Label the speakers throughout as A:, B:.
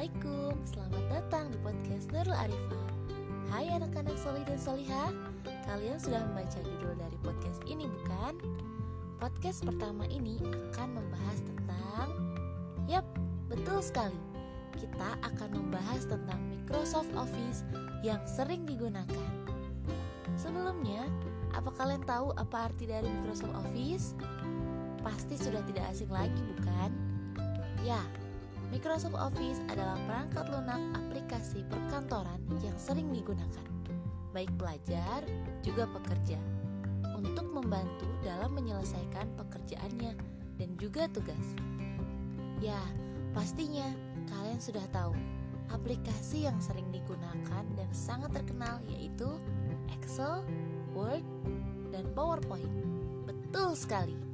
A: Assalamualaikum, selamat datang di podcast Nurul Arifah Hai anak-anak solih dan soliha Kalian sudah membaca judul dari podcast ini bukan? Podcast pertama ini akan membahas tentang Yap, betul sekali Kita akan membahas tentang Microsoft Office yang sering digunakan Sebelumnya, apa kalian tahu apa arti dari Microsoft Office? Pasti sudah tidak asing lagi bukan? Ya, Microsoft Office adalah perangkat lunak aplikasi perkantoran yang sering digunakan, baik pelajar juga pekerja, untuk membantu dalam menyelesaikan pekerjaannya dan juga tugas. Ya, pastinya kalian sudah tahu aplikasi yang sering digunakan dan sangat terkenal yaitu Excel, Word, dan PowerPoint. Betul sekali.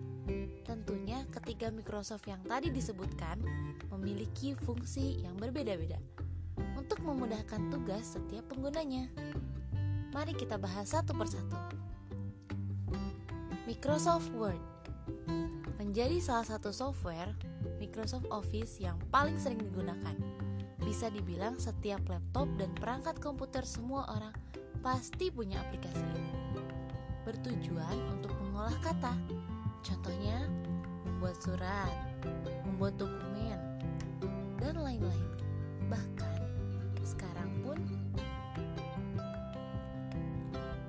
A: Tentunya ketiga Microsoft yang tadi disebutkan memiliki fungsi yang berbeda-beda untuk memudahkan tugas setiap penggunanya. Mari kita bahas satu persatu. Microsoft Word menjadi salah satu software Microsoft Office yang paling sering digunakan. Bisa dibilang setiap laptop dan perangkat komputer semua orang pasti punya aplikasi ini. Bertujuan untuk mengolah kata, Contohnya, membuat surat, membuat dokumen, dan lain-lain. Bahkan sekarang pun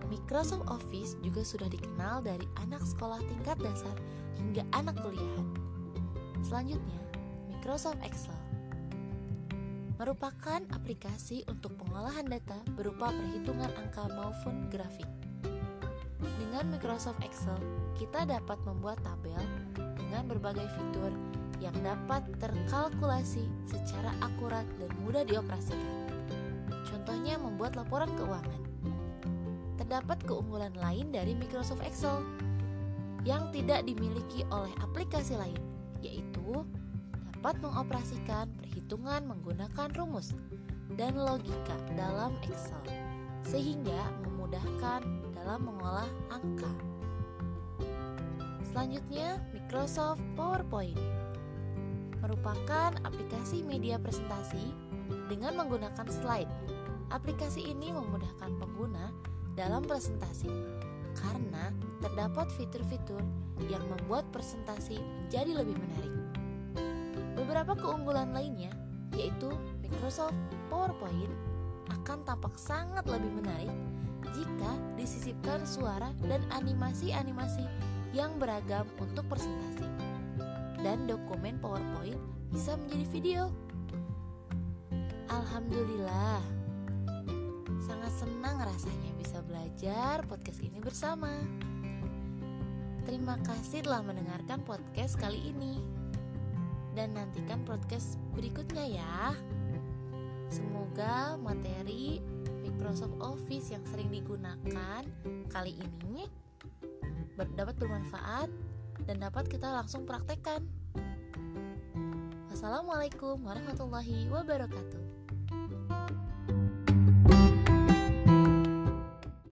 A: Microsoft Office juga sudah dikenal dari anak sekolah tingkat dasar hingga anak kuliahan. Selanjutnya, Microsoft Excel merupakan aplikasi untuk pengolahan data berupa perhitungan angka maupun grafik. Dengan Microsoft Excel, kita dapat membuat tabel dengan berbagai fitur yang dapat terkalkulasi secara akurat dan mudah dioperasikan. Contohnya membuat laporan keuangan. Terdapat keunggulan lain dari Microsoft Excel yang tidak dimiliki oleh aplikasi lain, yaitu dapat mengoperasikan perhitungan menggunakan rumus dan logika dalam Excel, sehingga memudahkan dalam mengolah angka. Selanjutnya, Microsoft PowerPoint merupakan aplikasi media presentasi dengan menggunakan slide. Aplikasi ini memudahkan pengguna dalam presentasi karena terdapat fitur-fitur yang membuat presentasi menjadi lebih menarik. Beberapa keunggulan lainnya yaitu Microsoft PowerPoint akan tampak sangat lebih menarik jika disisipkan suara dan animasi-animasi yang beragam untuk presentasi. Dan dokumen PowerPoint bisa menjadi video. Alhamdulillah, sangat senang rasanya bisa belajar podcast ini bersama. Terima kasih telah mendengarkan podcast kali ini. Dan nantikan podcast berikutnya ya. Semoga materi Microsoft Office yang sering digunakan kali ini dapat bermanfaat dan dapat kita langsung praktekkan. Wassalamualaikum warahmatullahi wabarakatuh.